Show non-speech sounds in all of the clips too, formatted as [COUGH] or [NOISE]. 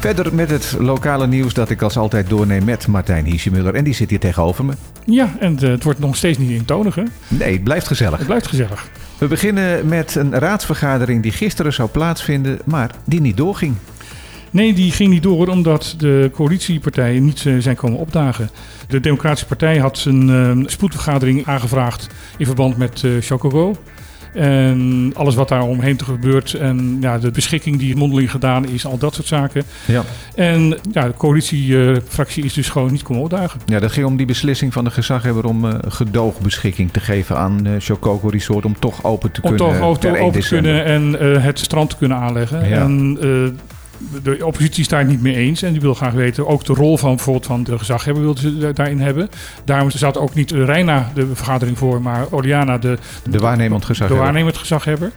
Verder met het lokale nieuws dat ik als altijd doorneem met Martijn Hiesjemuller. En die zit hier tegenover me. Ja, en eh, het wordt nog steeds niet eentonig, hè? Nee, het blijft gezellig. Het blijft gezellig. We beginnen met een raadsvergadering die gisteren zou plaatsvinden, maar die niet doorging. Nee, die ging niet door omdat de coalitiepartijen niet eh, zijn komen opdagen. De Democratische Partij had een eh, spoedvergadering aangevraagd in verband met Chocobo. En alles wat daar omheen te gebeurt en ja, de beschikking die mondeling gedaan is, al dat soort zaken. Ja. En ja, de coalitiefractie is dus gewoon niet komen opdagen. ja, dat ging om die beslissing van de gezaghebber om eh, gedoogbeschikking te geven aan eh Chococo Resort om toch open te Om kunnen. toch per 1 over te kunnen en eh, het strand te kunnen aanleggen. Ja. En de oppositie is daar niet mee eens. En die wil graag weten, ook de rol van bijvoorbeeld van de gezaghebber wil ze da- daarin hebben. Daarom zat ook niet Reina de vergadering voor, maar Oriana de, De waarnemend de gezaghebber. waarnemend gezaghebber.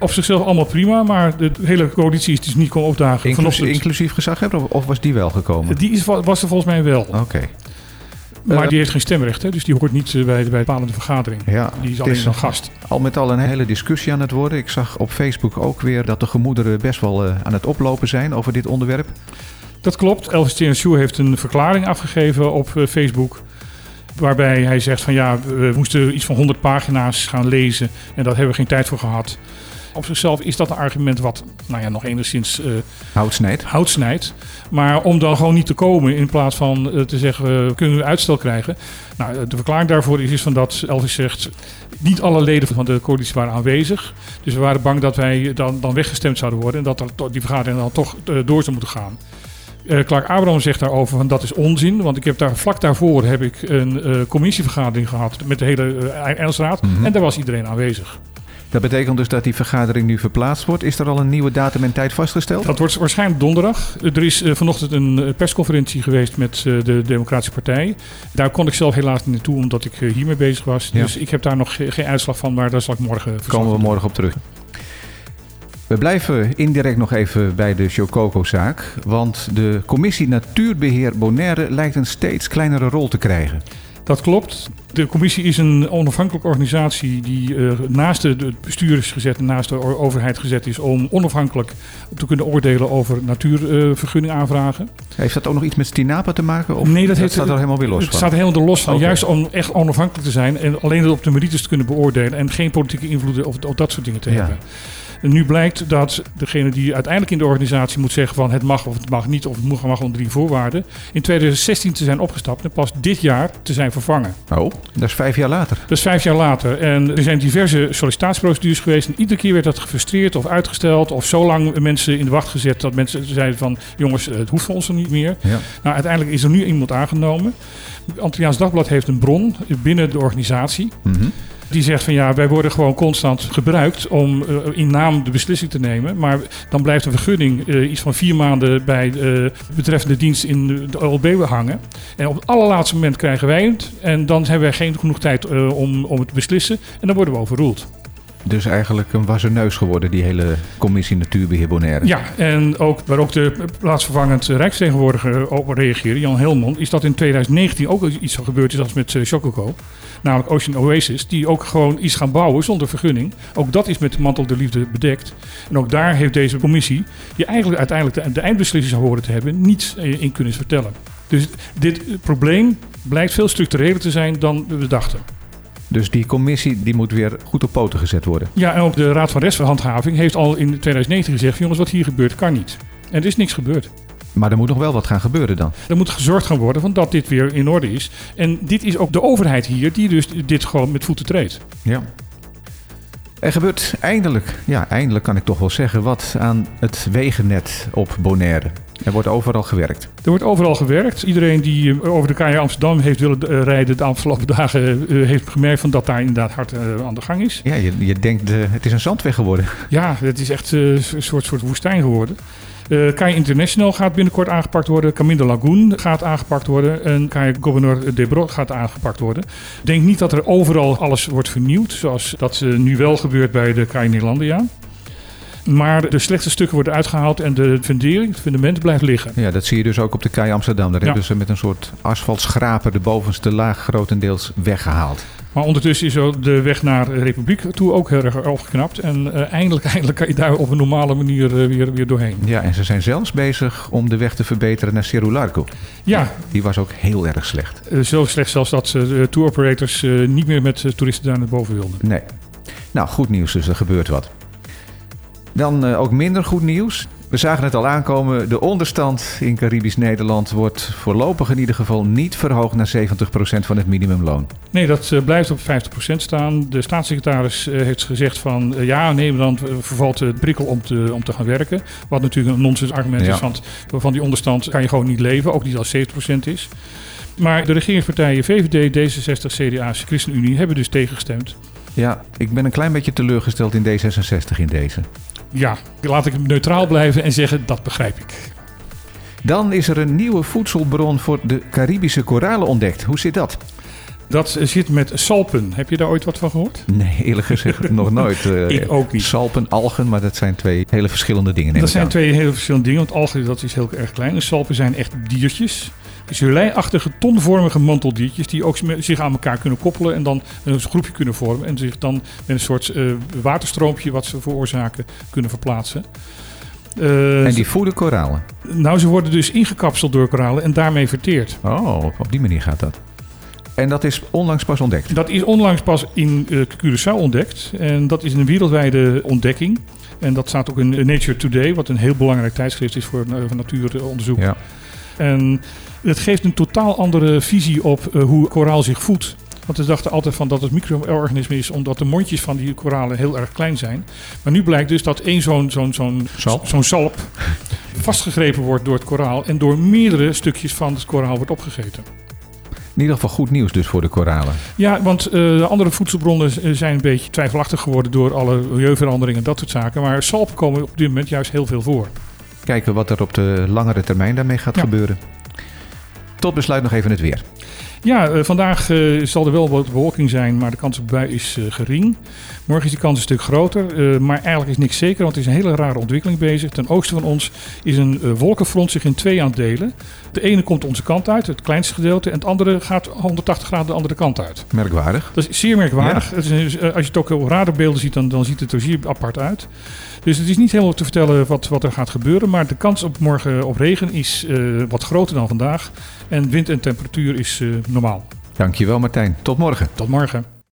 Op zichzelf allemaal prima, maar de hele coalitie is dus niet komen opdagen. Inclusief, inclusief gezaghebber of, of was die wel gekomen? Die is, was er volgens mij wel. Oké. Maar Eh, die heeft geen stemrecht, hè? dus die hoort niet eh, bij, bij de bepalende vergadering. Ja, Die is alleen is een gast. al met al een hele discussie aan het worden. Ik zag op Facebook ook weer dat de gemoederen best wel eh, aan het oplopen zijn over dit onderwerp. Dat klopt. Elvis Tieneshoe heeft een verklaring afgegeven op Facebook. Waarbij hij zegt van ja, we moesten iets van 100 pagina's gaan lezen. En daar hebben we geen tijd voor gehad. Op zichzelf is dat een argument wat nou ja, nog enigszins eh Hout snijdt. hout snijdt. Maar om dan gewoon niet te komen in plaats van eh, te zeggen, eh, kunnen we uitstel krijgen? Nou, de verklaring daarvoor is, is van dat Elvis zegt, niet alle leden van de coalitie waren aanwezig. Dus we waren bang dat wij dan, dan weggestemd zouden worden en dat er die vergadering dan toch eh, door zou moeten gaan. Eh, Clark Abraham zegt daarover van dat is onzin, want ik heb daar vlak daarvoor heb ik een eh, commissievergadering gehad met de hele uh, Engelsraad en daar was iedereen aanwezig. Dat betekent dus dat die vergadering nu verplaatst wordt. Is er al een nieuwe datum en tijd vastgesteld? Dat wordt waarschijnlijk donderdag. Er is vanochtend een persconferentie geweest met de Democratische Partij. Daar kon ik zelf helaas niet naartoe, omdat ik hiermee bezig was. Ja. Dus ik heb daar nog ge- geen uitslag van, maar daar zal ik morgen Komen we morgen op terug. We blijven indirect nog even bij de Chococo-zaak. Want de commissie Natuurbeheer Bonaire lijkt een steeds kleinere rol te krijgen. Dat klopt. De commissie is een onafhankelijke organisatie die eh, naast de- het bestuur is gezet en naast de overheid gezet is om onafhankelijk te kunnen oordelen over natuurvergunning aanvragen. Heeft dat ook nog iets met Stinapa te maken? Of Nee, dat heeft- staat er helemaal weer los Het van? staat helemaal er los van. Juist om echt onafhankelijk te zijn en alleen op de merites te kunnen beoordelen en geen politieke invloeden of, of dat soort dingen te Ja. hebben. En nu blijkt dat degene die uiteindelijk in de organisatie moet zeggen van het mag of het mag niet of het mag, mag onder die voorwaarden, in 2016 te zijn opgestapt en pas dit jaar te zijn vervangen. Oh, dat is vijf jaar later. Dat is vijf jaar later. En er zijn diverse sollicitatieprocedures geweest. En iedere keer werd dat gefrustreerd of uitgesteld. Of zo lang mensen in de wacht gezet dat mensen zeiden van... jongens, het hoeft voor ons er niet meer. Ja. Nou, uiteindelijk is er nu iemand aangenomen. Antilliaans Dagblad heeft een bron binnen de organisatie. Mhm. Die zegt van ja, wij worden gewoon constant gebruikt om eh, in naam de beslissing te nemen. Maar dan blijft een vergunning eh, iets van vier maanden bij de betreffende dienst in de OLB hangen. En op het allerlaatste moment krijgen wij het. En dan hebben wij geen genoeg tijd eh, om, om het te beslissen. En dan worden we overroeld. Dus eigenlijk een wassen neus geworden, die hele commissie Natuurbeheer Bonaire. Ja, en ook waar ook de plaatsvervangend rijksvertegenwoordiger op reageerde, Jan Helmond, is dat in 2019 ook iets zo gebeurd is als met eh, Chococo. Namelijk Ocean Oasis, die ook gewoon iets gaan bouwen zonder vergunning. Ook dat is met de mantel der liefde bedekt. En ook daar heeft deze commissie, die eigenlijk uiteindelijk de, de eindbeslissing zou horen te hebben, niets eh, in kunnen vertellen. Dus dit probleem blijkt veel structureler te zijn dan we dachten. Dus die commissie die moet weer goed op poten gezet worden. Ja, en ook de Raad van Restverhandhaving heeft al in 2019 gezegd: jongens, wat hier gebeurt kan niet. En er is niks gebeurd. Maar er moet nog wel wat gaan gebeuren dan. Er moet gezorgd gaan worden van dat dit weer in orde is. En dit is ook de overheid hier die dus dit gewoon met voeten treedt. Ja. Er gebeurt eindelijk, ja eindelijk kan ik toch wel zeggen, wat aan het wegennet op Bonaire. Er wordt overal gewerkt. Er wordt overal gewerkt. Iedereen die eh, over de KA Amsterdam heeft willen eh, rijden de afgelopen [LAUGHS] dagen... eh, heeft gemerkt van dat daar inderdaad hard aan de gang is. Ja, je, je denkt, het is een zandweg geworden. Ja, het is echt een soort, soort woestijn geworden. Eh KAI International gaat binnenkort aangepakt worden. Camino Lagoon gaat aangepakt worden. En KAI Gouverneur de Brot gaat aangepakt worden. Ik denk niet dat er overal alles wordt vernieuwd. Zoals dat nu wel gebeurt bij de KAI Nederlandia. Maar de slechte stukken worden uitgehaald en de fundering, het fundament blijft liggen. Ja, dat zie je dus ook op de Kei Amsterdam. Daar Ja. hebben ze met een soort asfaltschraper de bovenste laag grotendeels weggehaald. Maar ondertussen is de weg naar de Republiek toe ook heel erg opgeknapt. En uh, eindelijk, eindelijk kan je daar op een normale manier uh, weer, weer doorheen. Ja, en ze zijn zelfs bezig om de weg te verbeteren naar Cerro Largo. Ja. Die was ook heel erg slecht. Uh, zo slecht zelfs dat de tour operators niet meer met toeristen daar naar boven wilden. Nee. Nou, goed nieuws dus, er gebeurt wat. Dan ook minder goed nieuws. We zagen het al aankomen. De onderstand in Caribisch Nederland wordt voorlopig in ieder geval niet verhoogd naar 70% van het minimumloon. Nee, dat uh, blijft op 50% staan. De staatssecretaris uh, heeft gezegd van uh, ja, Nederland vervalt het prikkel om te, om te gaan werken. Wat natuurlijk een nonsens argument ja. is, want van die onderstand kan je gewoon niet leven, ook niet als 70% is. Maar de regeringspartijen VVD, D66, CDA, ChristenUnie hebben dus tegengestemd. Ja, ik ben een klein beetje teleurgesteld in D66 in deze. Ja, laat ik neutraal blijven en zeggen dat begrijp ik. Dan is er een nieuwe voedselbron voor de Caribische koralen ontdekt. Hoe zit dat? Dat zit met salpen. Heb je daar ooit wat van gehoord? Nee, eerlijk gezegd [LAUGHS] nog nooit. Uh, ik ook niet. Salpen, algen, maar dat zijn twee hele verschillende dingen. Dat zijn twee hele verschillende dingen, want algen dat is heel erg klein. En salpen zijn echt diertjes. Gelei-achtige, tonvormige manteldiertjes die ook zich aan elkaar kunnen koppelen en dan een groepje kunnen vormen en zich dan met een soort uh, waterstroompje wat ze veroorzaken kunnen verplaatsen. Uh, en die voeden koralen? Nou, ze worden dus ingekapseld door koralen en daarmee verteerd. Oh, op die manier gaat dat. En dat is onlangs pas ontdekt? Dat is onlangs pas in uh, Curaçao ontdekt. En dat is een wereldwijde ontdekking. En dat staat ook in Nature Today, wat een heel belangrijk tijdschrift is voor, uh, voor natuuronderzoek. Ja. En het geeft een totaal andere visie op uh, hoe koraal zich voedt. Want we dachten altijd van dat het micro-organisme is omdat de mondjes van die koralen heel erg klein zijn. Maar nu blijkt dus dat één zo'n zo'n zo'n salp. zo'n salp vastgegrepen wordt door het koraal en door meerdere stukjes van het koraal wordt opgegeten. In ieder geval goed nieuws dus voor de koralen. Ja, want uh, de andere voedselbronnen zijn een beetje twijfelachtig geworden door alle milieuveranderingen en dat soort zaken. Maar salpen komen op dit moment juist heel veel voor. Kijken wat er op de langere termijn daarmee gaat ja. gebeuren. Tot besluit nog even het weer. Ja, uh, vandaag uh, zal er wel wat bewolking zijn, maar de kans op bui is uh, gering. Morgen is die kans een stuk groter, maar eigenlijk is niks zeker, want het is een hele rare ontwikkeling bezig. Ten oosten van ons is een wolkenfront zich in twee aan het delen. De ene komt onze kant uit, het kleinste gedeelte, en het andere gaat 180 graden de andere kant uit. Merkwaardig. Dat is zeer merkwaardig. Ja. Is, als je het ook op radarbeelden ziet, dan, dan ziet het er zeer apart uit. Dus het is niet helemaal te vertellen wat, wat er gaat gebeuren, maar de kans op morgen op regen is wat groter dan vandaag. En wind en temperatuur is uh, normaal. Dankjewel Martijn. Tot morgen. Tot morgen.